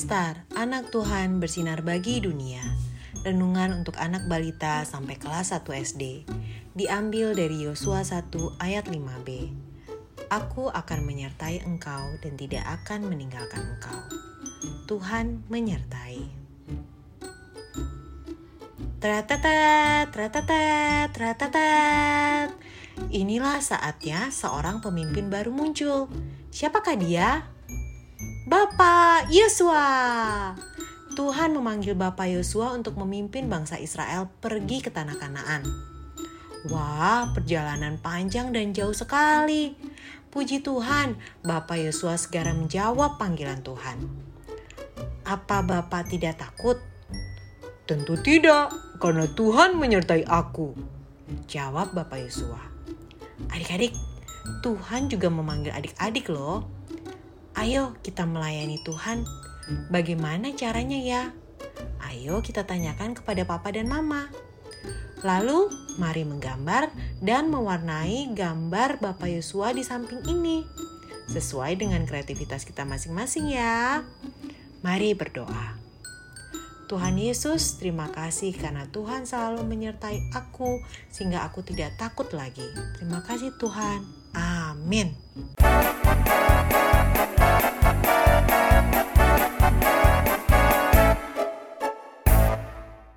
Star, anak Tuhan bersinar bagi dunia. Renungan untuk anak balita sampai kelas 1 SD. Diambil dari Yosua 1 ayat 5b. Aku akan menyertai engkau dan tidak akan meninggalkan engkau. Tuhan menyertai. Tratatat, tratatat, tratatat. Inilah saatnya seorang pemimpin baru muncul. Siapakah dia? Bapak Yosua. Tuhan memanggil Bapak Yosua untuk memimpin bangsa Israel pergi ke tanah Kanaan. Wah, perjalanan panjang dan jauh sekali. Puji Tuhan, Bapak Yosua segera menjawab panggilan Tuhan. Apa Bapak tidak takut? Tentu tidak, karena Tuhan menyertai aku. Jawab Bapak Yosua. Adik-adik, Tuhan juga memanggil adik-adik loh. Ayo kita melayani Tuhan. Bagaimana caranya ya? Ayo kita tanyakan kepada papa dan mama. Lalu mari menggambar dan mewarnai gambar Bapak Yosua di samping ini. Sesuai dengan kreativitas kita masing-masing ya. Mari berdoa. Tuhan Yesus, terima kasih karena Tuhan selalu menyertai aku sehingga aku tidak takut lagi. Terima kasih Tuhan. Amin.